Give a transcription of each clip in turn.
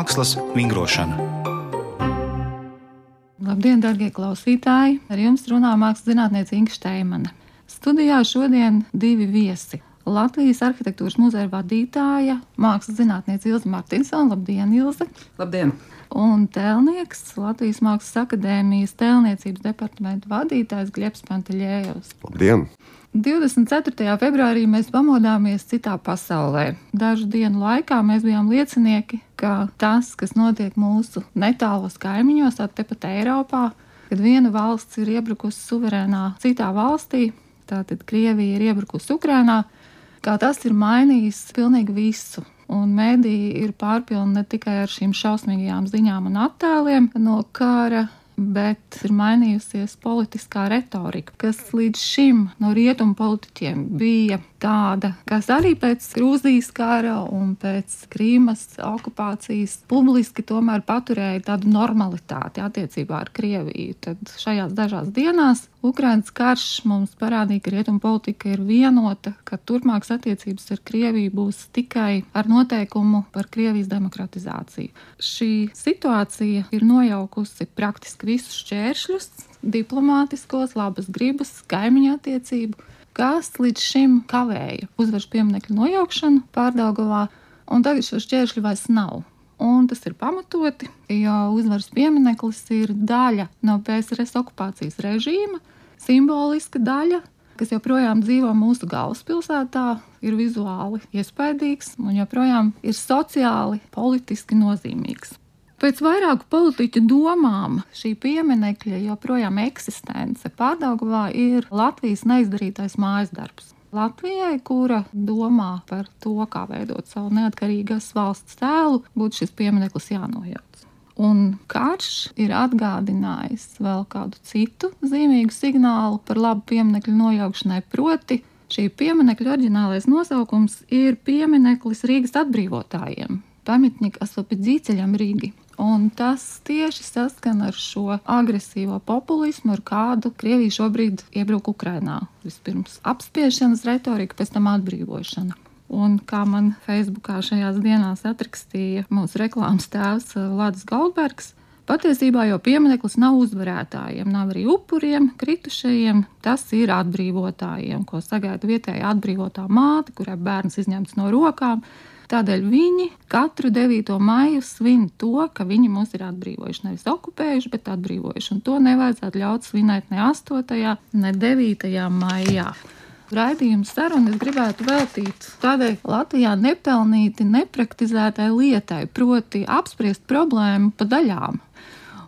Mākslas vingrošana. Labdien, darbie klausītāji! Ar jums runā mākslas zinātniece Inga Steimane. Studijā šodien divi viesi. Latvijas arhitektūras muzeja vadītāja, mākslas zinātniece Ilza Martinsona. Labdien, Ilza! Labdien! Un tēlnieks, Latvijas Mākslas akadēmijas tēlniecības departamenta vadītājs Glebs Panteļējos. Labdien! 24. februārī mēs pamodāmies citā pasaulē. Dažu dienu laikā mēs bijām liecinieki, ka tas, kas notiek mūsu netālos kaimiņos, tepat Eiropā, kad viena valsts ir iebrukusi suverēnā citā valstī, tātad Krievija ir iebrukusi Ukrainā, kā tas ir mainījis pilnīgi visu. Un mēdīji ir pārpilni ne tikai ar šīm šausmīgajām ziņām un attēliem no kara, bet ir mainījusies politiskā retorika, kas līdz šim no rietumu politiķiem bija tāda, kas arī pēc Grūzijas kara un pēc Krīmas okupācijas publiski tomēr paturēja tādu normalitāti attiecībā ar Krieviju. Tad šajās dažās dienās Ukrainas karš mums parādīja, ka rietumu politika ir vienota, ka turpmākas attiecības ar Krieviju būs tikai ar noteikumu par Krievijas demokratizāciju. Šī situācija ir nojaukusi praktiski visus šķēršļus, diplomātiskos, labas gribas, kaimiņu attiecību kas līdz šim kavēja uzvaras pieminiektu nojaukšanu Pārdagovā, un tagad šo šķēršļu vairs nav. Un tas ir pamatoti, jo uzvaras piemineklis ir daļa no PSRS okupācijas režīma, simboliska daļa, kas joprojām dzīvo mūsu galvaspilsētā, ir vizuāli iespaidīgs un joprojām ir sociāli, politiski nozīmīgs. Pēc vairāku politiķu domām šī pieminiekļa joprojām eksistence Pārdagovā ir Latvijas neizdarītais mājas darbs. Latvijai, kura domā par to, kā veidot savu neatkarīgas valsts tēlu, būtu šis piemineklis jānojauc. Un karš ir atgādinājis vēl kādu citu zīmīgu signālu par labu pieminiektu nojaukšanai, proti, šī pieminiekļa oriģinālais nosaukums ir piemineklis Rīgas atbrīvotājiem. Pamitņika asopidzīceļam Rīgi. Un tas tieši saskan ar šo agresīvo populismu, ar kādu Krievija šobrīd iebruk Ukrainā. Vispirms apspiešanas retorika, pēc tam atbrīvošana. Un kā man Facebookā šajās dienās atrakstīja mūsu reklāmas tēvs uh, Lādis Goldbergs, Patiesībā jau piemineklis nav uzvarētājiem, nav arī upuriem, kritušajiem. Tas ir atbrīvotājiem, ko sagaida vietējā atbrīvotā māte, kurai bērns izņemts no rokām, Tādēļ viņi katru 9. maiju svin to, ka viņi mūs ir atbrīvojuši. Nevis okupējuši, bet atbrīvojuši. Un to nevajadzētu ļaut svinēt ne 8. ne 9. maijā. Raidījumu sarunu es gribētu veltīt tādai Latvijā nepelnīti nepraktizētai lietai, proti, apspriest problēmu pa daļām.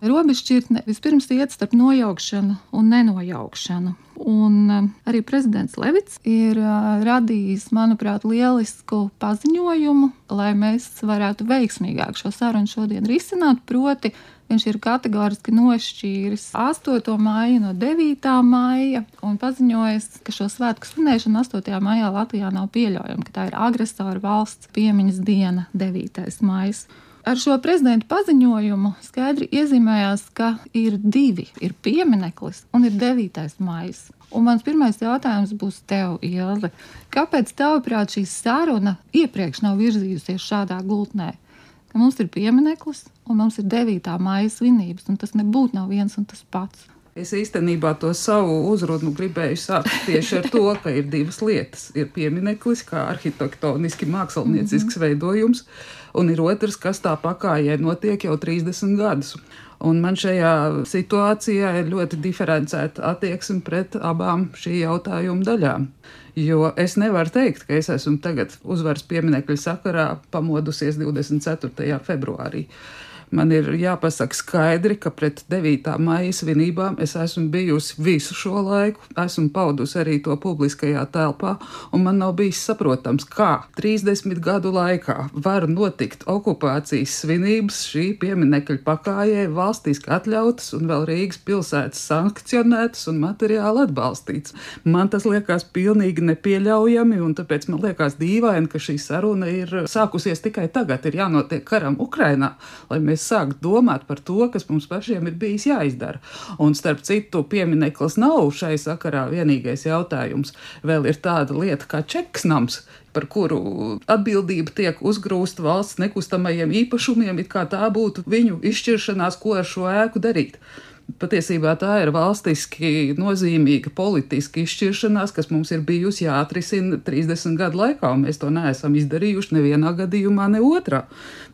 Robežšķirtne vispirms iet starp nojaukšanu un nenojaukšanu. Un um, arī prezidents Levits ir uh, radījis, manuprāt, lielisku paziņojumu, lai mēs varētu veiksmīgāk šo sarunu šodien risināt. Proti, viņš ir kategoriski nošķīris 8. maiju no 9. maija un paziņojis, ka šo svētku svinēšana 8. maijā Latvijā nav pieļaujama, ka tā ir agresora valsts piemiņas diena, 9. maija. Ar šo prezidenta paziņojumu skaidri iezīmējās, ka ir divi - ir piemineklis un ir 9. maija. Un mans pirmais jautājums būs tev, Ilze. Kāpēc, tavuprāt, šī saruna iepriekš nav virzījusies šādā gultnē? Ka mums ir piemineklis un mums ir 9. maija svinības, un tas nebūtu viens un tas pats. Es īstenībā to savu uzrunu gribēju sākt tieši ar to, ka ir divas lietas. Ir piemineklis, kā arhitektoniski māksliniecisks mm -hmm. veidojums, un ir otrs, kas tā pakājai notiek jau 30 gadus. Un man šajā situācijā ir ļoti diferencēta attieksme pret abām šī jautājuma daļām. Jo es nevaru teikt, ka es esmu tagad uzvaras pieminekļa sakarā pamodusies 24. februārī man ir jāpasaka skaidri, ka pret 9. maija svinībām es esmu bijusi visu šo laiku, esmu paudusi arī to publiskajā telpā, un man nav bijis saprotams, kā 30 gadu laikā var notikt okupācijas svinības šī pieminekļa pakājē valstiski atļautas un vēl Rīgas pilsētas sankcionētas un materiāli atbalstīts. Man tas liekas pilnīgi nepieļaujami, un tāpēc man liekas dīvaini, ka šī saruna ir sākusies tikai tagad, ir jānotiek karam Ukrainā, lai mēs sākt domāt par to, kas mums pašiem ir bijis jāizdara. Un starp citu, piemineklis nav šai sakarā vienīgais jautājums. Vēl ir tāda lieta kā čeksnams, par kuru atbildība tiek uzgrūsta valsts nekustamajiem īpašumiem, it kā tā būtu viņu izšķiršanās, ko ar šo ēku darīt. Patiesībā tā ir valstiski nozīmīga politiska izšķiršanās, kas mums ir bijusi jāatrisina 30 gadu laikā, un mēs to neesam izdarījuši nevienā gadījumā, ne otrā.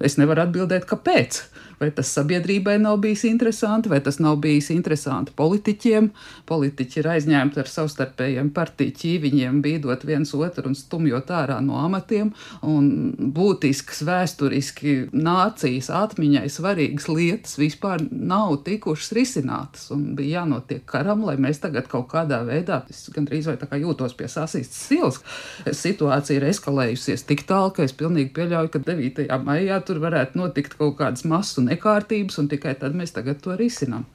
Es nevaru atbildēt, kāpēc. Vai tas sabiedrībai nav bijis interesanti, vai tas nav bijis interesanti politiķiem. Politiķi ir aizņemti ar savstarpējiem partiju ķīviņiem, bīdot viens otru un stumjot ārā no amatiem. Un būtisks vēsturiski nācijas atmiņai svarīgas lietas vispār nav tikušas risinātas. Un bija jānotiek karam, lai mēs tagad kaut kādā veidā, es gandrīz vai tā kā jūtos pie sasīstas silas, situācija ir eskalējusies tik tālu, ka es pilnīgi pieļauju, ka 9. maijā tur varētu notikt kaut kādas masu nekārtības, un tikai tad mēs tagad to risinām.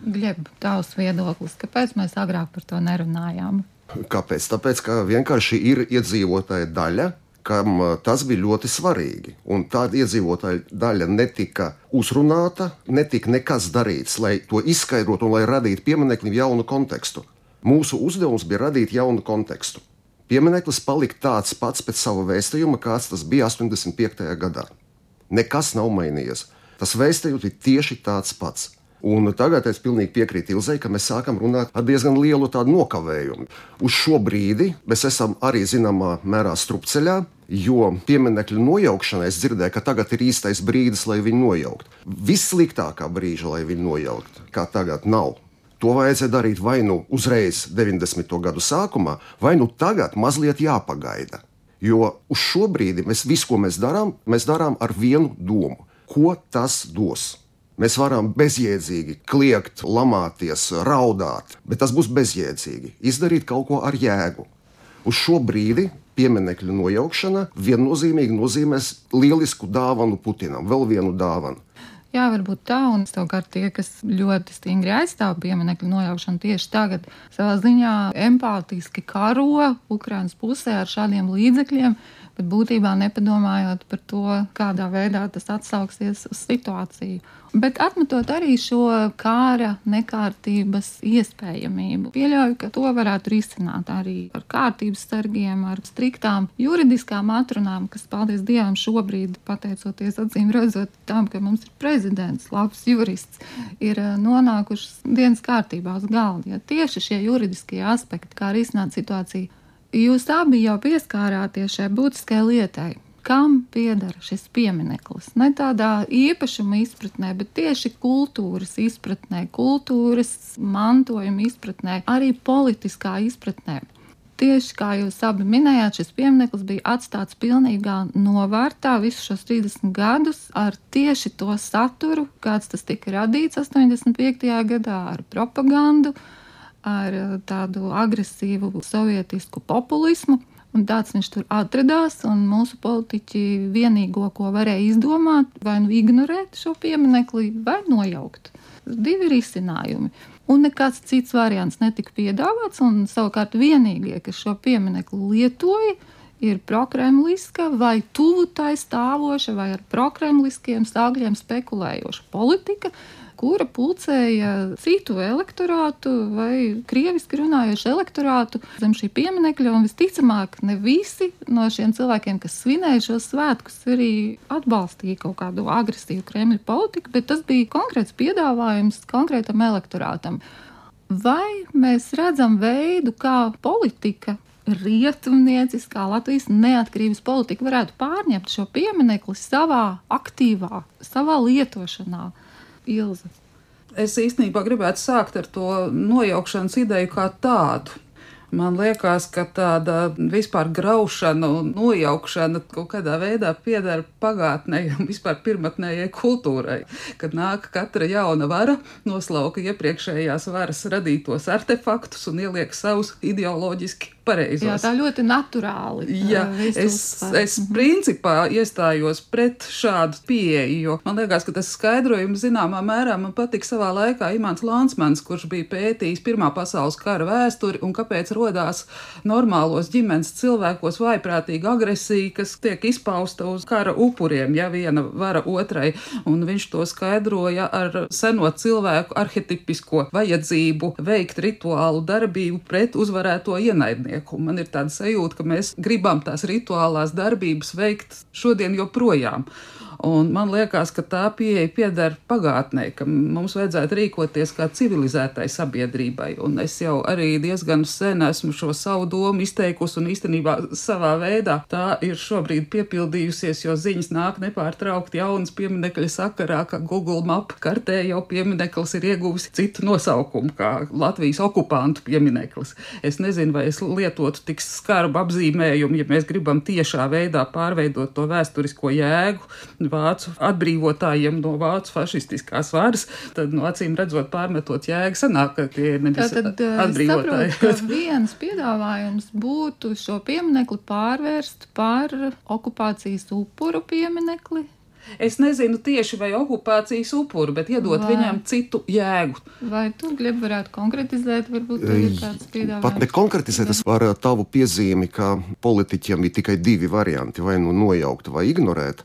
Gleb, tavs viedoklis, kāpēc mēs agrāk par to nerunājām? Kāpēc? Tāpēc, ka vienkārši ir iedzīvotāja daļa, kam tas bija ļoti svarīgi. Un tāda iedzīvotāja daļa netika uzrunāta, netika nekas darīts, lai to izskaidrotu un lai radītu piemineklim jaunu kontekstu. Mūsu uzdevums bija radīt jaunu kontekstu. Piemineklis palika tāds pats pēc sava vēstījuma, kāds tas bija 85. gadā. Nekas nav mainījies. Tas vēstījums ir tieši tāds pats. Un tagad es pilnīgi piekrītu Ilzai, ka mēs sākam runāt ar diezgan lielu tādu nokavējumu. Uz šo brīdi mēs esam arī zināmā mērā strupceļā, jo pieminiektu nojaukšanai es dzirdēju, ka tagad ir īstais brīdis, lai viņu nojaukt. Vissliktākā brīža, lai viņu nojaukt, kā tagad nav. To vajadzēja darīt vai nu uzreiz 90. gadu sākumā, vai nu tagad mazliet jāpagaida. Jo uz šo brīdi mēs visu, ko mēs darām, mēs darām ar vienu domu ko tas dos. Mēs varam bezjēdzīgi kliegt, lamāties, raudāt, bet tas būs bezjēdzīgi. Izdarīt kaut ko ar jēgu. Uz šo brīdi pieminiektu nojaukšana viennozīmīgi nozīmēs lielisku dāvanu Putinam, vēl vienu dāvanu. Jā, varbūt tā, un savukārt tie, kas ļoti stingri aizstāv pieminiektu nojaukšanu tieši tagad, savā ziņā empātiski karo Ukraiņas pusē ar šādiem līdzekļiem bet būtībā nepadomājot par to, kādā veidā tas atsauksies uz situāciju. Bet atmetot arī šo kāra nekārtības iespējamību, pieļauju, ka to varētu risināt arī ar kārtības sargiem, ar striktām juridiskām atrunām, kas, paldies Dievam, šobrīd, pateicoties acīm redzot tam, ka mums ir prezidents, labs jurists, ir eh, nonākušas dienas kārtībā uz galda. Ja tieši šie juridiskie aspekti, kā risināt situāciju, Jūs abi jau pieskārāties šai būtiskajai lietai. Kam pieder šis piemineklis? Ne tādā īpašuma izpratnē, bet tieši kultūras izpratnē, kultūras mantojuma izpratnē, arī politiskā izpratnē. Tieši kā jūs abi minējāt, šis piemineklis bija atstāts pilnīgā novārtā visus šos 30 gadus ar tieši to saturu, kāds tas tika radīts 85. gadā ar propagandu, ar eh, tādu agresīvu sovietisku populismu. Un tāds viņš tur atradās, un mūsu politiķi vienīgo, ko varēja izdomāt, vai nu ignorēt šo pieminekli, vai nojaukt. Divi risinājumi. Un nekāds cits variants netika piedāvāts, un savukārt vienīgie, kas šo pieminekli lietoja, ir prokremliska vai tuvu tai stāvoša vai ar prokremliskiem stāvļiem spekulējoša politika, kura pulcēja citu elektorātu vai krieviski runājošu elektorātu zem šī pieminekļa. Visticamāk, ne visi no šiem cilvēkiem, kas svinēja šos svētkus, arī atbalstīja kaut kādu agresīvu Kremļa politiku, bet tas bija konkrēts piedāvājums konkrētam elektorātam. Vai mēs redzam veidu, kā politika rietumnieciskā Latvijas neatkarības politika varētu pārņemt šo pieminiektu savā aktīvā, savā lietošanā. Ilza. Es īstenībā gribētu sākt ar to nojaukšanas ideju kā tādu. Man liekas, ka tāda vispār graušana un nojaukšana kaut kādā veidā pieder pagātnē un vispār pirmotnējai kultūrai. Kad nāk katra jauna vara, noslauka iepriekšējās varas radītos artefaktus un ieliek savus ideoloģiski pareizos. Jā, tā ļoti naturāli. Jā, es, es principā iestājos pret šādu pieeju, jo man liekas, ka tas skaidrojums zināmā mērā man patika savā laikā Imants Lansmans, kurš bija pētījis Pirmā pasaules kara vēsturi un kāpēc rodās normālos ģimenes cilvēkos vaiprātīga agresija, kas tiek izpausta uz kara upuriem, ja viena vara otrai, un viņš to skaidroja ar seno cilvēku arhetipisko vajadzību veikt rituālu darbību pret uzvarēto ienaidnieku. Man ir tāda sajūta, ka mēs gribam tās rituālās darbības veikt šodien joprojām. Un man liekas, ka tā pieeja pieder pagātnē, ka mums vajadzētu rīkoties kā civilizētai sabiedrībai. Un es jau arī diezgan sen esmu šo savu domu izteikusi, un īstenībā savā veidā tā ir šobrīd piepildījusies, jo ziņas nāk nepārtraukti jaunas pieminekļa sakarā, ka Google Map kartē jau piemineklis ir ieguvis citu nosaukumu, kā Latvijas okupantu piemineklis. Es nezinu, vai es lietotu tik skarbu apzīmējumu, ja mēs gribam tiešā veidā pārveidot to vēsturisko jēgu vācu atbrīvotājiem no vācu fašistiskās varas, tad, no acīm redzot, pārmetot jēgu, sanāk, ka tie ir nevis Tātad, atbrīvotāji. Saprotu, viens piedāvājums būtu šo pieminekli pārvērst par okupācijas upuru pieminekli. Es nezinu tieši vai okupācijas upuru, bet iedot vai. viņam citu jēgu. Vai tu gribi varētu konkretizēt, varbūt ir kāds piedāvājums? Pat ne konkretizēt, es varu tavu piezīmi, ka politiķiem ir tikai divi varianti, vai nu nojaukt vai ignorēt.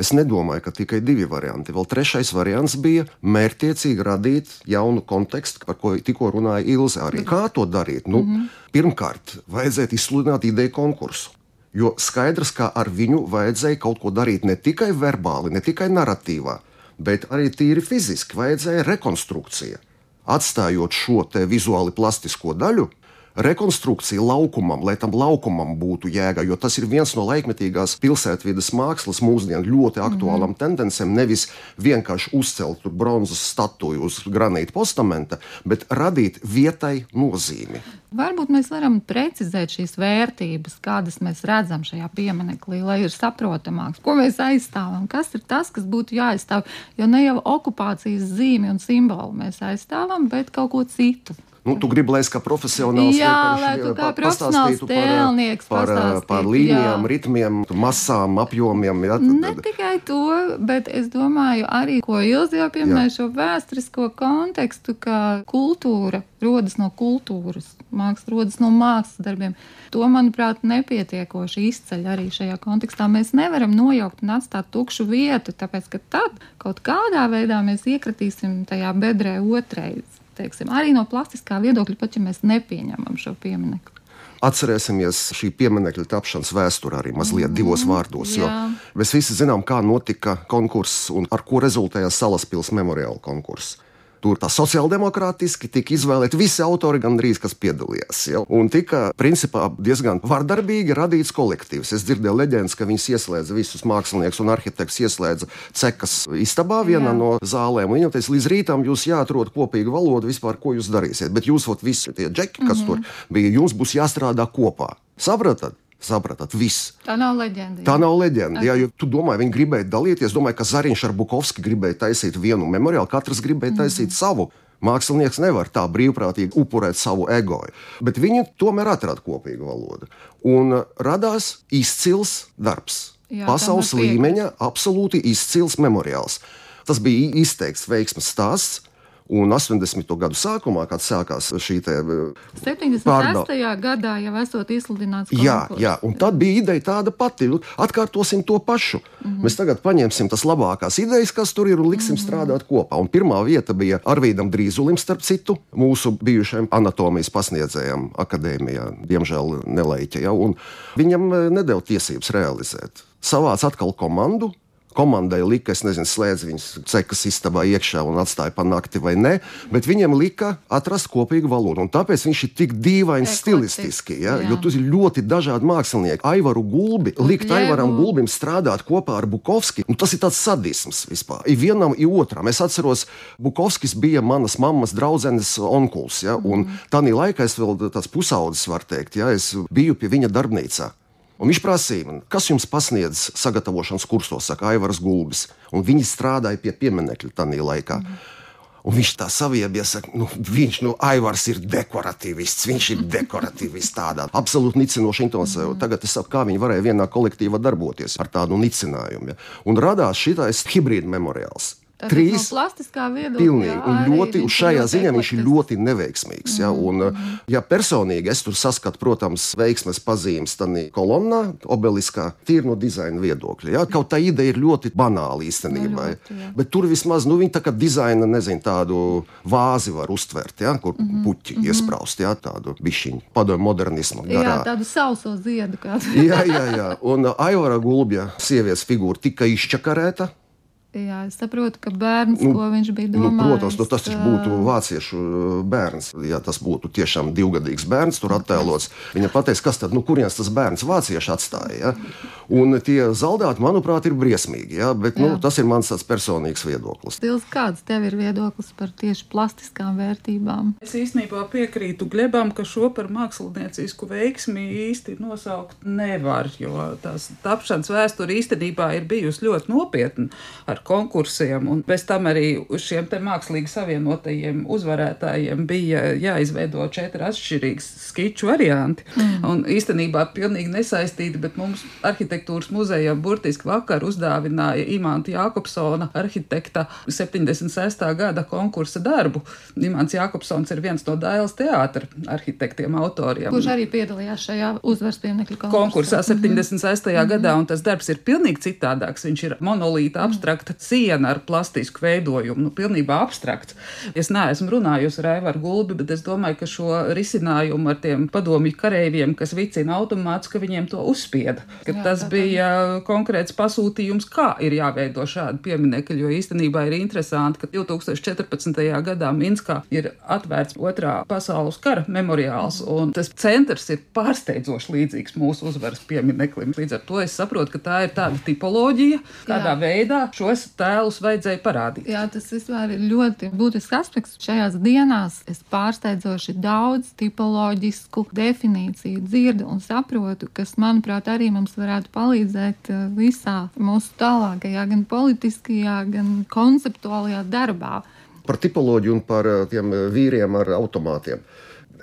Es nedomāju, ka tikai divi varianti. Vēl trešais variants bija mērķiecīgi radīt jaunu kontekstu, par ko tikko runāja Ilze. Arī. Kā to darīt? Nu, mm -hmm. Pirmkārt, vajadzētu izsludināt ideju konkursu. Jo skaidrs, ka ar viņu vajadzēja kaut ko darīt ne tikai verbāli, ne tikai narratīvā, bet arī tīri fiziski vajadzēja rekonstrukcija. Atstājot šo vizuāli plastisko daļu, rekonstrukcija laukumam, lai tam laukumam būtu jēga, jo tas ir viens no laikmetīgās pilsētvidas mākslas mūsdienu ļoti aktuālam mm -hmm. tendencēm. Nevis vienkārši uzcelt bronzas statuju uz granīta postamenta, bet radīt vietai nozīmi. Varbūt mēs varam precizēt šīs vērtības, kādas mēs redzam šajā pieminekli, lai ir saprotamāks, ko mēs aizstāvam, kas ir tas, kas būtu jāaizstāv. Jo ne jau okupācijas zīmi un simbolu mēs aizstāvam, bet kaut ko citu. Nu, tu gribi, lai es kā profesionāls jā, lai tu kā profesionāls tēlnieks par, par, par līnijām, jā. ritmiem, masām, apjomiem. Jā, tad, ne tikai to, bet es domāju arī, ko Ilzi jau pieminēja, šo vēsturisko kontekstu, ka kultūra rodas no kultūras, māksla rodas no mākslas darbiem. To, manuprāt, nepietiekoši izceļ arī šajā kontekstā. Mēs nevaram nojaukt un atstāt tukšu vietu, tāpēc ka tad kaut kādā veidā mēs iekritīsim tajā bedrē otrais teiksim, arī no plastiskā viedokļa, pat ja mēs nepieņemam šo pieminiektu. Atcerēsimies šī pieminiekļa tapšanas vēsturi arī mazliet mm, divos vārdos. Mēs visi zinām, kā notika konkurss un ar ko rezultējās Salaspils memoriāla konkurss. Tur tā sociāldemokrātiski tika izvēlēti visi autori, gandrīz, kas piedalījās. Ja? Un tika principā diezgan vardarbīgi radīts kolektīvs. Es dzirdēju leģendas, ka viņas ieslēdza visus māksliniekus un arhitektus, ieslēdza cekas istabā vienā Jā. no zālēm. Viņam teica, līdz rītam jūs jāatrod kopīga valoda vispār, ko jūs darīsiet. Bet jūs, ot, visi tie džeki, kas mm -hmm. tur bija, jums būs jāstrādā kopā. Sapratat? Sapratat, viss. Tā nav leģenda. Jā. Tā nav leģenda. Jā, jo tu domā, viņi gribēja dalīties. Domāju, ka Zariņš ar Bukovski gribēja taisīt vienu memoriālu, katrs gribēja taisīt mm. savu. Mākslinieks nevar tā brīvprātīgi upurēt savu ego, bet viņi tomēr atrada kopīgu valodu. Un radās izcils darbs. Jā, Pasaules līmeņa absolūti izcils memoriāls. Tas bija izteikts veiksmes stāsts. Un 80. gadu sākumā, kad sākās šī 76. Pārda... gadā jau esot izsludināts. Konkurss. Jā, jā, un tad bija ideja tāda pati. Atkārtosim to pašu. Mm -hmm. Mēs tagad paņemsim tās labākās idejas, kas tur ir, un liksim mm -hmm. strādāt kopā. Un pirmā vieta bija Arvīdam Drīzulim, starp citu, mūsu bijušajam anatomijas pasniedzējam akadēmijā, diemžēl nelaiķa. Ja, viņam eh, nedēļa tiesības realizēt. Savāc atkal komandu, komandai lika, es nezinu, slēdz viņas cekas istabā iekšā un atstāja pa nakti vai nē, bet viņam lika atrast kopīgu valodu. Un tāpēc viņš ir tik dīvains stilistiski, ja? jo tur ir ļoti dažādi mākslinieki. Aivaru Gulbi, likt Aivaram Gulbim strādāt kopā ar Bukovski, nu, tas ir tāds sadisms vispār. I vienam, i otram. Es atceros, Bukovskis bija manas mammas draudzenes onkuls, ja? un mm. tā laikā es vēl tāds pusaudzis, var teikt, ja? es biju pie viņa darbnīcā. Un viņš prasīja man, kas jums pasniedz sagatavošanas kursos, saka Aivars Gulbis. Un viņi strādāja pie pieminiekļa tajā laikā. Mm. Un viņš tā saviebies, saka, nu, viņš, nu, Aivars ir dekoratīvists, viņš ir dekoratīvists tādā absolūti nicinoša intonācijā. Mm. Tagad es saprotu, kā viņi varēja vienā kolektīvā darboties ar tādu nicinājumu. Ja? Un radās šitais hibrīda memoriāls. Tātad trīs no plastiskā viedokļa. Pilnīgi. Un ļoti, un šajā ziņā viņš ir ļoti neveiksmīgs. Ja? Un, Mm. ja personīgi es tur saskatu, protams, veiksmes pazīmes tādā kolonnā, obeliskā, tīri no dizaina viedokļa. Ja? Kaut tā ideja ir ļoti banāla īstenībā. Nu, ļoti, jā. Bet tur vismaz nu, viņi tā kā dizaina, nezinu, tādu vāzi var uztvert, ja? kur Mhm, puķi iespraust, ja? tādu bišķiņu, padomu modernismu. Jā, garā. tādu sauso ziedu kādu. jā, jā, jā. Un Aivara Gulbja sievietes figūra tika izčakarēta. Jā, es saprotu, ka bērns, Nu, ko viņš bija Nu, domājis. protams, nu, tas taču būtu vāciešu bērns. Ja tas būtu tiešām divgadīgs bērns, tur attēlots, viņa pateiks, kas tad, nu, kurienes tas bērns vācieši atstāja. Ja? Un tie zaudēti, manuprāt, ir briesmīgi. Ja? Bet, nu, Jā. tas ir mans tāds personīgs viedoklis. Stils, kāds tev ir viedoklis par tieši plastiskām vērtībām? Es īstenībā piekrītu Glebam, ka šo par māksliniecisku veiksmi īsti nosaukt nevar, jo tās tapšanas vēsture īstenībā ir bijusi ļoti nopietna ar konkursiem, un bez tam arī šiem te mākslīgi savienotajiem uzvarētājiem bija jāizveido četri atšķirīgi skiču varianti. Mm. Un īstenībā pilnīgi nesaistīti, bet mums arhitektūras muzejā burtiski vakar uzdāvināja Imanta Jākopsona arhitekta 76. gada konkursa darbu. Imants Jākopsons ir viens no Dailas teātra arhitektiem, autoriem. Kurš arī piedalījās šajā uzvaras pieminiektu konkursā konkursā? 76. Mm -hmm. gadā, un tas darbs ir pilnīgi citādāks. Viņš ir monolīta, abstrakta siena ar plastisku veidojumu, nu, pilnībā abstrakts. Es neesmu runājusi ar Aivaru Gulbi, bet es domāju, ka šo risinājumu ar tiem padomju kareiviem, kas vicina automātus, ka viņiem to uzspieda. Ka Jā, tas tā tā. bija konkrēts pasūtījums, kā ir jāveido šādi pieminekļi, jo īstenībā ir interesanti, ka 2014. gadā Minskā ir atvērts otrā pasaules kara memoriāls, un tas centrs ir pārsteidzoši līdzīgs mūsu uzvaras piemineklim. Līdz ar to es saprotu, ka tā ir tāda tipoloģija, kādā Jā. veidā šos tēlus vajadzēja parādīt. Jā, tas vispār ir ļoti būtisks aspekts. Šajās dienās es pārsteidzoši daudz tipoloģisku definīciju dzirdu un saprotu, kas, manuprāt, arī mums varētu palīdzēt eh, visā mūsu tālākajā, gan politiskajā, gan konceptuālajā darbā. Par tipoloģiju un par uh, tiem vīriem ar automātiem.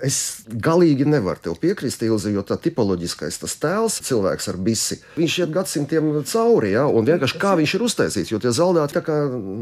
Es galīgi nevaru tev piekrist, Ilzi, jo tā tipoloģiskais tas tēls, cilvēks ar bisi, viņš iet gadsimtiem cauri, ja, un vienkārši kā viņš ir uztaisīts, jo tie zaldāti, tā kā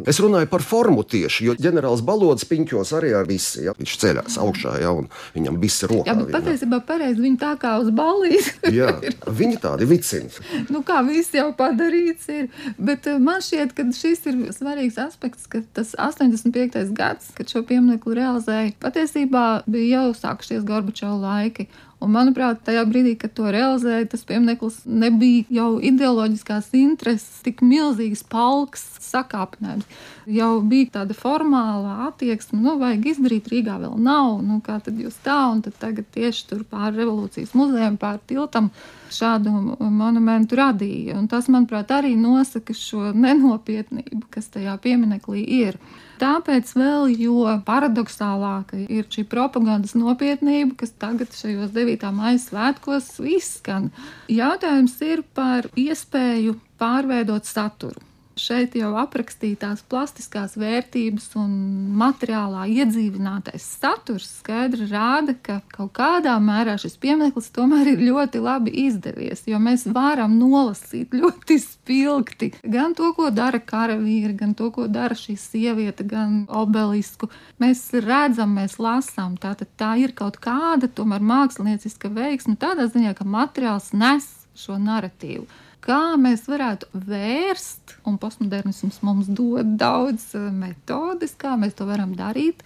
es runāju par formu tieši, jo ģenerālis Balods piņķos arī ar bisi, ja, viņš ceļās augšā, ja, un viņam bisi rokā. Jā, bet patiesībā pareizi viņi tā kā uz ballīs. Jā, viņi tādi vicini. nu, kā viss jau padarīts ir. Bet eh, man šķiet, ka šis ir svarīgs aspekts, ka tas 85. gads, kad šo pieminiektu realizēja, patiesībā bija jau sākušies Gorbačova laiki. Un, manuprāt, tajā brīdī, kad to realizēja, tas piemineklis nebija jau ideoloģiskās intereses, tik milzīgs palks, sakāpinājums. Jau bija tāda formāla attieksme, nu, vajag izdarīt, Rīgā vēl nav. Nu, kā tad jūs tā, un tad tagad tieši tur pāri revolūcijas muzejam, pāri tiltam šādu monumentu radīja. Un tas, manuprāt, arī nosaka šo nenopietnību, kas tajā pieminekli ir. Tāpēc vēl jo paradoxālāka ir šī propagandas nopietnība, kas tagad šajos 9. maija svētkos izskan. Jautājums ir par iespēju pārveidot saturu. Šeit jau aprakstītās plastiskās vērtības un materiālā iedzīvinātais saturs skaidri rāda, ka kaut kādā mērā šis piemineklis tomēr ir ļoti labi izdevies, jo mēs varam nolasīt ļoti spilgti gan to, ko dara karavīri, gan to, ko dara šī sieviete, gan obelisku. Mēs redzam, mēs lasām, tātad tā ir kaut kāda tomēr mākslinieciska veiksme tādā ziņā, ka materiāls nes šo narratīvu kā mēs varētu vērst, un postmodernisms mums dod daudz eh, metodes, kā mēs to varam darīt,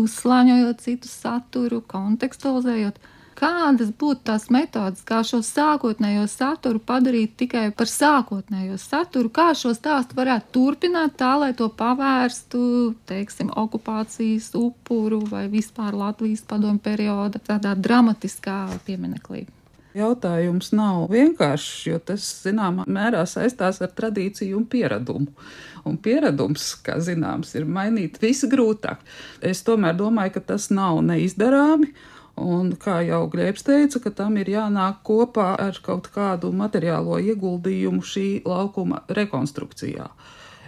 uzslāņojot citu saturu, kontekstualizējot. Kādas būtu tās metodes, kā šo sākotnējo saturu padarīt tikai par sākotnējo saturu, kā šo stāstu varētu turpināt tā, lai to pavērstu, teiksim, okupācijas upuru vai vispār Latvijas padomu perioda tādā dramatiskā pieminekļā. Jautājums nav vienkāršs, jo tas zināmā mērā saistās ar tradīciju un pieradumu. Un pieradums, kā zināms, ir mainīt visgrūtāk. Es tomēr domāju, ka tas nav neizdarāmi. Un, kā jau Grēbs teica, ka tam ir jānāk kopā ar kaut kādu materiālo ieguldījumu šī laukuma rekonstrukcijā.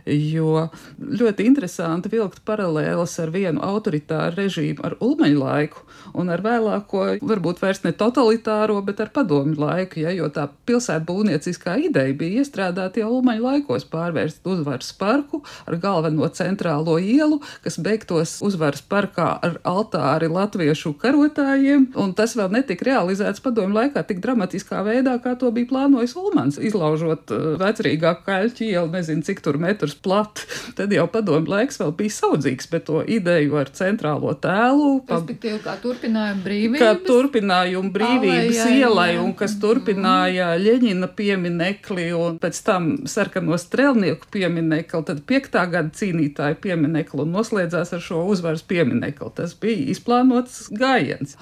Jo ļoti interesanti vilkt paralēlas ar vienu autoritāru režīmu, ar ulmaņu laiku un ar vēlāko, varbūt vairs ne totalitāro, bet ar padomju laiku, ja, jo tā pilsētu būvnieciskā ideja bija iestrādāta jau ulmaņu laikos pārvērst uzvaras parku ar galveno centrālo ielu, kas beigtos uzvaras parkā ar altāri latviešu karotājiem, un tas vēl netika realizēts padomju laikā tik dramatiskā veidā, kā to bija plānojis Ulmans, izlaužot uh, vecrīgā kaļķi ielu, nezinu, cik tur metrus plat. Tad jau padomju laiks vēl bija saudzīgs, bet to ideju ar centrālo tēlu. Respektīvi, kā turpinājumu brīvības. Kā turpinājumu brīvības Alejai, ielai jā. un kas turpināja Ļeņina pieminekli un pēc tam sarkano strelnieku pieminekli, tad piektā gada cīnītāju pieminekli un noslēdzās ar šo uzvaras pieminekli. Tas bija izplānots gājiens.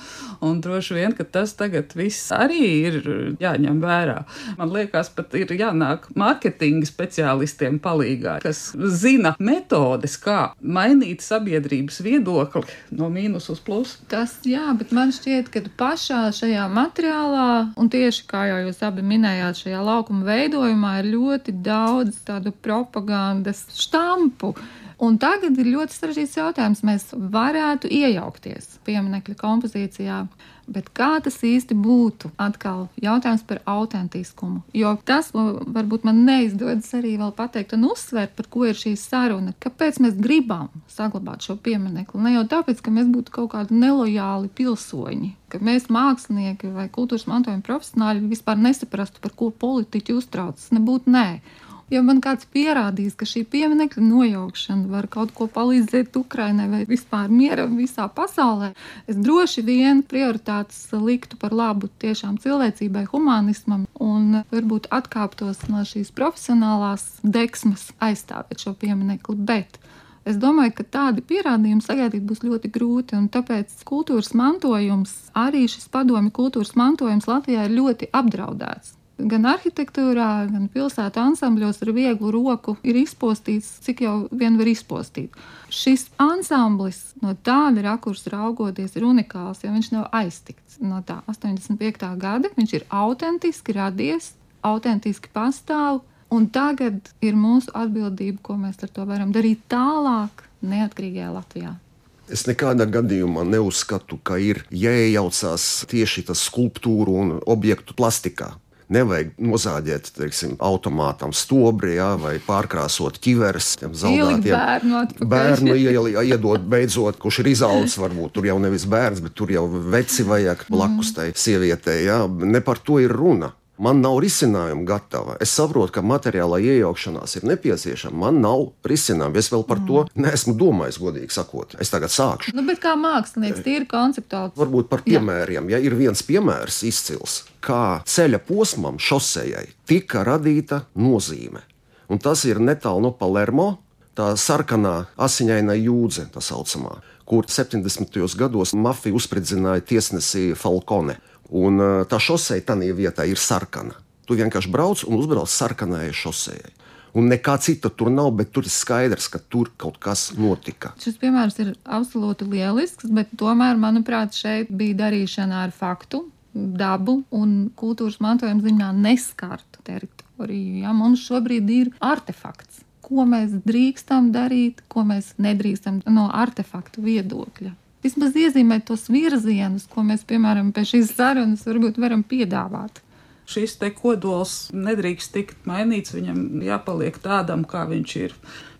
Un droši vien, ka tas tagad viss arī ir jāņem vērā. Man liekas, pat ir jānāk mārketinga speciālistiem palīgā, kas zina metodes, kā mainīt sabiedrības viedokli no mīnus uz plusu. Tas, jā, bet man šķiet, ka pašā šajā materiālā, un tieši kā jau jūs abi minējāt, šajā laukuma veidojumā ir ļoti daudz tādu propagandas štampu. Un tagad ir ļoti sarežģīts jautājums. Mēs varētu iejaukties pieminiekļa kompozīcijā, bet kā tas īsti būtu? Atkal jautājums par autentiskumu. Jo tas, ko varbūt man neizdodas arī vēl pateikt un uzsvērt, par ko ir šī saruna, kāpēc mēs gribam saglabāt šo pieminiektu. Ne jau tāpēc, ka mēs būtu kaut kādi nelojāli pilsoņi, ka mēs mākslinieki vai kultūras mantojuma profesionāļi vispār nesaprastu, par ko politiķi uztraucas. Nebūtu nē. Ja man kāds pierādīs, ka šī pieminiekta nojaukšana var kaut ko palīdzēt Ukraiņai vai vispār mieram visā pasaulē, es droši vien prioritātes liktu par labu tiešām cilvēcībai, humanismam un varbūt atkāptos no šīs profesionālās deksmes aizstāvēt šo pieminiektu. Bet Es domāju, ka tādi pierādījumi sagaidīt būs ļoti grūti, un tāpēc kultūras mantojums, arī šis padomju kultūras mantojums Latvijā ir ļoti apdraudēts. Gan arhitektūrā, gan pilsētu ansambļos ar vieglu roku ir izpostīts, cik jau vien var izpostīt. Šis ansamblis no tāda rakursa raugoties ir unikāls, jo viņš nav aiztikts no tā 85. gada. Viņš ir autentiski radies, autentiski pastāv, un tagad ir mūsu atbildība, ko mēs ar to varam darīt tālāk, neatkarīgajā Latvijā. Es nekādā gadījumā neuzskatu, ka ir jāiejaucās tieši tas skulptūru un objektu plastikā. Nevajag nozāģēt teiksim, automātam stobri jā, vai pārkrāsot ķiveres. zaudētiem. bērnu. Bērnu ieli, iedot beidzot, kurš ir izaudzis, varbūt tur jau nevis bērns, bet tur jau veci vajag blakus tai sievietei. Jā. Ne par to ir runa. Man nav risinājuma gatava. Es saprotu, ka materiālā iejaukšanās ir nepieciešama. Man nav risinājuma. Es vēl par to neesmu domājis, godīgi sakot. Es tagad sākšu. Nu, bet kā mākslinieks, tīri konceptuāli. Varbūt par piemēriem. Ja ir viens piemērs izcils, kā ceļa posmam, šosejai, tika radīta nozīme. Un tas ir netālu no Palermo, tā sarkanā asiņainā jūdze, tā saucamā, kur 70. gados mafija uzspridzināja tiesnesi Falkone. Un tā šoseja tajā vietā ir sarkana. Tu vienkārši brauc un uzbrauc sarkanajai šosejai. Un nekā cita tur nav, bet tur ir skaidrs, ka tur kaut kas notika. Šis piemērs ir absolūti lielisks, bet tomēr, manuprāt, šeit bija darīšana ar faktu, dabu un kultūras mantojuma ziņā neskartu teritoriju. Ja? Mums šobrīd ir artefakts. Ko mēs drīkstam darīt, ko mēs nedrīkstam no artefaktu viedokļa. Vismaz iezīmēt tos virzienus, ko mēs, piemēram, pēc šīs sarunas varbūt varam piedāvāt. Šis te kodols nedrīkst tikt mainīts, viņam jāpaliek tādam, kā viņš ir.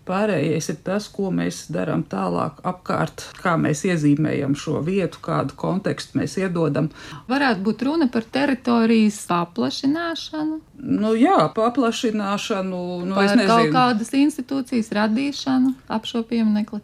Pārējais ir tas, ko mēs darām tālāk apkārt, kā mēs iezīmējam šo vietu, kādu kontekstu mēs iedodam. Varētu būt runa par teritorijas paplašināšanu, Nu, jā, paplašināšanu, nu, par kaut kādas institūcijas radīšanu ap šo pieminiektu.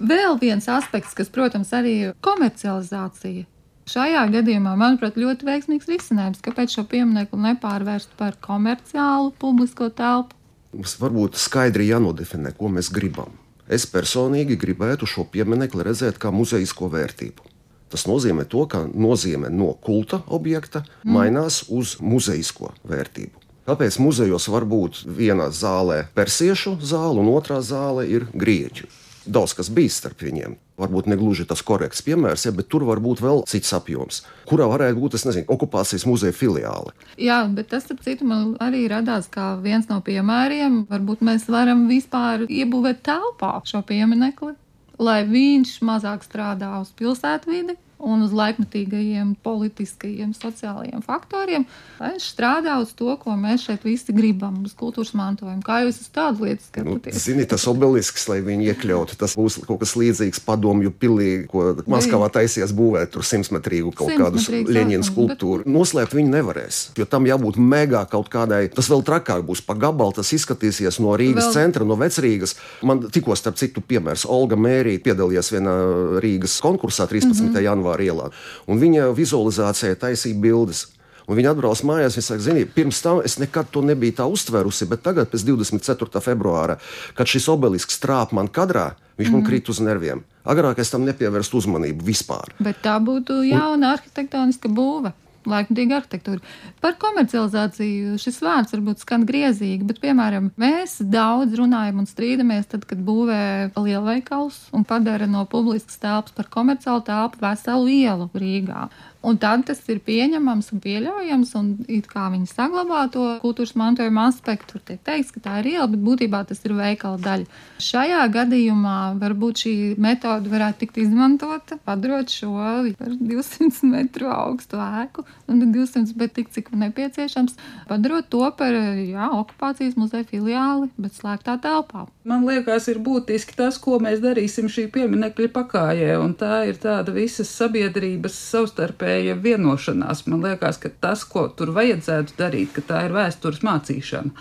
Vēl viens aspekts, kas, protams, arī ir komercializācija. Šajā gadījumā, manuprāt, ļoti veiksmīgs risinājums, kāpēc šo pieminiektu nepārvērst par komerciālu publisko telpu. Mums varbūt skaidri jānodefinē, ko mēs gribam. Es personīgi gribētu šo pieminiektu redzēt kā muzejisko vērtību. Tas nozīmē, to, ka nozīme no kulta objekta mainās uz muzejisko vērtību. Kāpēc muzejos var būt vienā zālē persiešu zāle un otrā zāle ir grieķu? Daudz kas bijis starp viņiem. Varbūt ne gluži tas korekts piemērs, ja, bet tur var būt vēl cits apjoms, kurā varētu būt, es nezinu, okupācijas muzeja filiāle. Jā, bet tas, ap citu, man arī radās kā viens no piemēriem. Varbūt mēs varam vispār iebūvēt telpā šo pieminekli, lai viņš mazāk strādā uz pilsētvidi un uz laikmatīgajiem politiskajiem, sociālajiem faktoriem, viņš strādā uz to, ko mēs šeit visi gribam, uz kultūras mantojumu. Kā jūs uz tādu lietu skatāties? Nu, zini, tas obelisks, lai viņi iekļautu, tas būs kaut kas līdzīgs padomju pilī, ko Maskavā taisies būvēt, tur simtmetrīgu kaut kādus Leņķina skulptūru. Bet... Noslēpt viņi nevarēs, jo tam jābūt megā kaut kādai, tas vēl trakāk būs pa gabalu, tas izskatīsies no Rīgas vēl... centra, no Vecrīgas. Man tikko starp citu piemērs Olga Mērija piedalījās vienā Rīgas konkursā 13. Mm -hmm. janvārī Bulvāra ielā. Un viņa vizualizācijā taisīja bildes. Un viņa atbrauc mājās, viņa saka, zini, pirms tam es nekad to nebiju tā uztverusi, bet tagad, pēc 24. februāra, kad šis obelisks trāp man kadrā, viņš mm. man krīt uz nerviem. Agrāk es tam nepievērstu uzmanību vispār. Bet tā būtu jauna un... arhitektoniska būva laikmatīga arhitektūra. Par komercializāciju šis vārds varbūt skan griezīgi, bet, piemēram, mēs daudz runājam un strīdamies tad, kad būvē lielveikals un padara no publiskas telpas par komerciālu telpu veselu ielu Rīgā. Un tad tas ir pieņemams un pieļaujams, un it kā viņi saglabā to kultūras mantojuma aspektu, tur tiek teikts, ka tā ir iela, bet būtībā tas ir veikala daļa. Šajā gadījumā varbūt šī metode varētu tikt izmantota, padarot šo par 200 metru augstu ēku, un 200, bet tik cik nepieciešams, padarot to par jā, okupācijas muzeja filiāli, bet slēgtā telpā. Man liekas, ir būtiski tas, ko mēs darīsim šī pieminiekļa pakājē, un tā ir tāda visas sabiedrības savstarpēja vienošanās. Man liekas, ka tas, ko tur vajadzētu darīt, ka tā ir vēstures mācīšana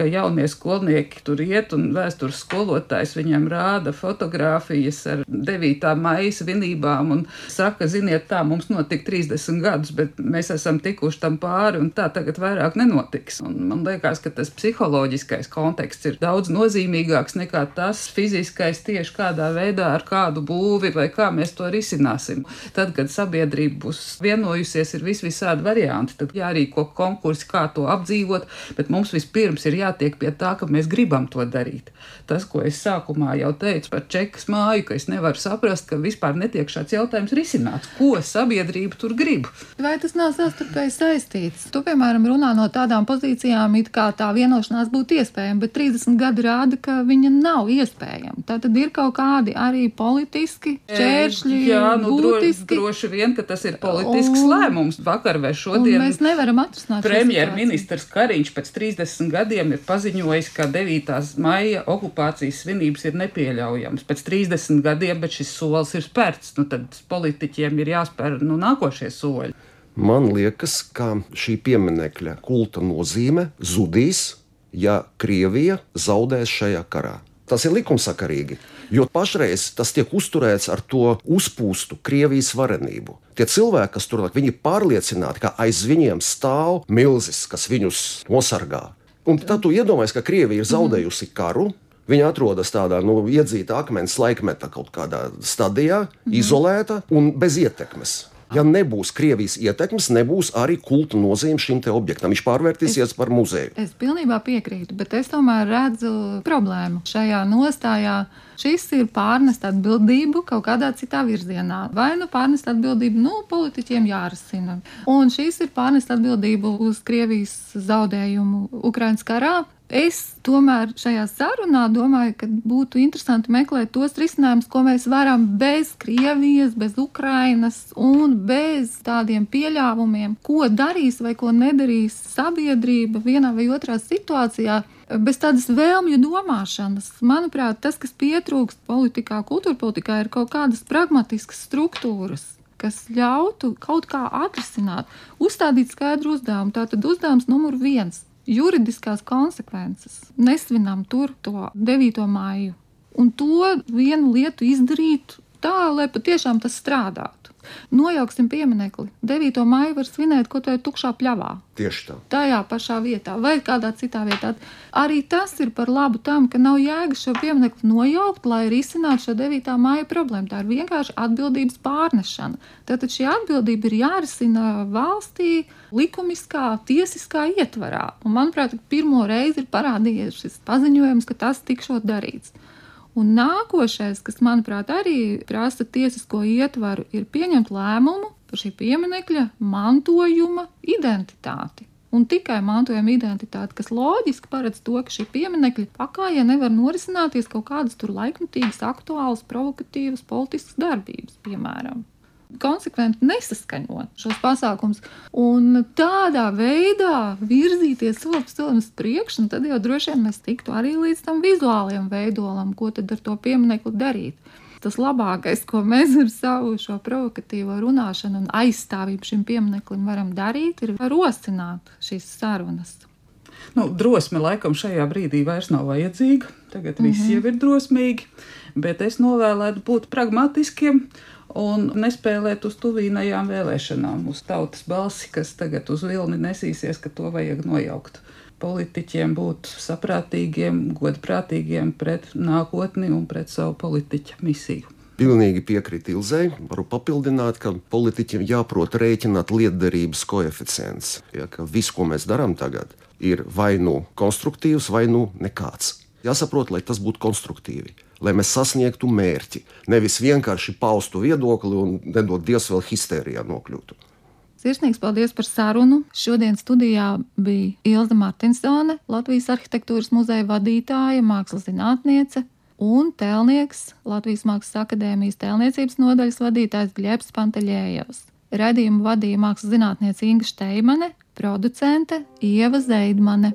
ka jaunie skolnieki tur iet un vēstures skolotājs viņiem rāda fotogrāfijas ar 9. maija svinībām un saka, ziniet, tā mums notika 30 gadus, bet mēs esam tikuši tam pāri un tā tagad vairāk nenotiks. Un man liekas, ka tas psiholoģiskais konteksts ir daudz nozīmīgāks nekā tas fiziskais tieši kādā veidā ar kādu būvi vai kā mēs to risināsim. Tad, kad sabiedrība būs vienojusies, ir vis visādi varianti, tad jārīko konkursi, kā to apdzīvot, bet mums vispirms ir jā jātiek pie tā, ka mēs gribam to darīt. Tas, ko es sākumā jau teicu par čekas māju, ka es nevaru saprast, ka vispār netiek šāds jautājums risināts. Ko sabiedrība tur grib? Vai tas nav sastarpēji saistīts? Tu, piemēram, runā no tādām pozīcijām, it kā tā vienošanās būtu iespējama, bet 30 gadi rāda, ka viņa nav iespējama. Tā tad ir kaut kādi arī politiski šķēršļi. Jā, nu, būtiski. Dro, droši vien, ka tas ir politisks un, lēmums. Vakar vai šodien mēs nevaram atrisināt. Premjerministrs Kariņš pēc 30 gadiem ir ir paziņojis, ka 9. maija okupācijas svinības ir nepieļaujamas pēc 30 gadiem, bet šis solis ir spērts. Nu, tad politiķiem ir jāspēr nu, nākošie soļi. Man liekas, ka šī pieminiekļa kulta nozīme zudīs, ja Krievija zaudēs šajā karā. Tas ir likumsakarīgi, jo pašreiz tas tiek uzturēts ar to uzpūstu Krievijas varenību. Tie cilvēki, kas tur ir, ir pārliecināti, ka aiz viņiem stāv milzis, kas viņus nosargā. Un tad tu iedomājies, ka Krievija ir zaudējusi karu. Viņa atrodas tādā nu, iedzīta akmens laikmeta kaut kādā stadijā, mm -hmm. izolēta un bez ietekmes. Ja nebūs Krievijas ietekmes, nebūs arī kulta nozīme šim objektam. Viņš pārvērtīsies es, par muzeju. Es pilnībā piekrītu, bet es tomēr redzu problēmu šajā nostājā. Šis ir pārnest atbildību kaut kādā citā virzienā. Vai nu pārnest atbildību, nu, politiķiem jārisina. Un šis ir pārnest atbildību uz Krievijas zaudējumu Ukraiņas karā, Es tomēr šajā sarunā domāju, ka būtu interesanti meklēt tos risinājumus, ko mēs varam bez Krievijas, bez Ukrainas un bez tādiem pieļāvumiem, ko darīs vai ko nedarīs sabiedrība vienā vai otrā situācijā. Bez tādas vēlmju domāšanas, manuprāt, tas, kas pietrūkst politikā, kultūra politikā, ir kaut kādas pragmatiskas struktūras, kas ļautu kaut kā atrisināt, uzstādīt skaidru uzdevumu. Tātad uzdevums numur viens juridiskās konsekvences. Nesvinām tur to 9. māju. Un to vienu lietu izdarīt tā, lai patiešām tas strādātu. Nojauksim pieminekli. 9. maiju var svinēt kaut kādā tukšā pļavā. Tieši tā. Tajā pašā vietā vai kādā citā vietā. Arī tas ir par labu tam, ka nav jēga šo pieminekli nojaukt, lai risinātu šo 9. maija problēmu. Tā ir vienkārši atbildības pārnešana. Tātad šī atbildība ir jārisina valstī likumiskā, tiesiskā ietvarā. Un, manuprāt, pirmo reizi ir parādījies šis paziņojums, ka tas tikšot darīts. Un nākošais, kas manuprāt arī prasa tiesisko ietvaru, ir pieņemt lēmumu par šī pieminekļa mantojuma identitāti. Un tikai mantojuma identitāte, kas loģiski paredz to, ka šī pieminekļa pakājē nevar norisināties kaut kādas tur laikmatīgas, aktuālas, provokatīvas politiskas darbības, piemēram konsekventi nesaskaņot šos pasākumus un tādā veidā virzīties soli pa solim uz priekšu, tad jau droši vien mēs tiktu arī līdz tam vizuālajam veidolam, ko tad ar to pieminiektu darīt tas labākais, ko mēs ar savu šo provokatīvo runāšanu un aizstāvību šim piemineklim varam darīt, ir rosināt šīs sarunas. Nu, drosme laikam šajā brīdī vairs nav vajadzīga. Tagad mm -hmm. viss mhm. jau ir drosmīgi, bet es novēlētu būt pragmatiskiem un nespēlēt uz tuvīnajām vēlēšanām, uz tautas balsi, kas tagad uz vilni nesīsies, ka to vajag nojaukt politiķiem būt saprātīgiem, godprātīgiem pret nākotni un pret savu politiķa misiju. Pilnīgi piekrītu Ilzai. Varu papildināt, ka politiķiem jāprot rēķināt lietderības koeficients. Ja, viss, ko mēs darām tagad, ir vai nu konstruktīvs, vai nu nekāds. Jāsaprot, lai tas būtu konstruktīvi, lai mēs sasniegtu mērķi. Nevis vienkārši paustu viedokli un nedod Dievs vēl histērijā nokļūtu. Sirsnīgs paldies par sarunu. Šodien studijā bija Ilza Martinsone, Latvijas arhitektūras muzeja vadītāja, mākslas zinātniece un tēlnieks Latvijas Mākslas akadēmijas tēlniecības nodaļas vadītājs Gļebs Panteļējevs. Radījumu vadīja mākslas zinātniece Inga Šteimane, producente Ieva Zeidmane.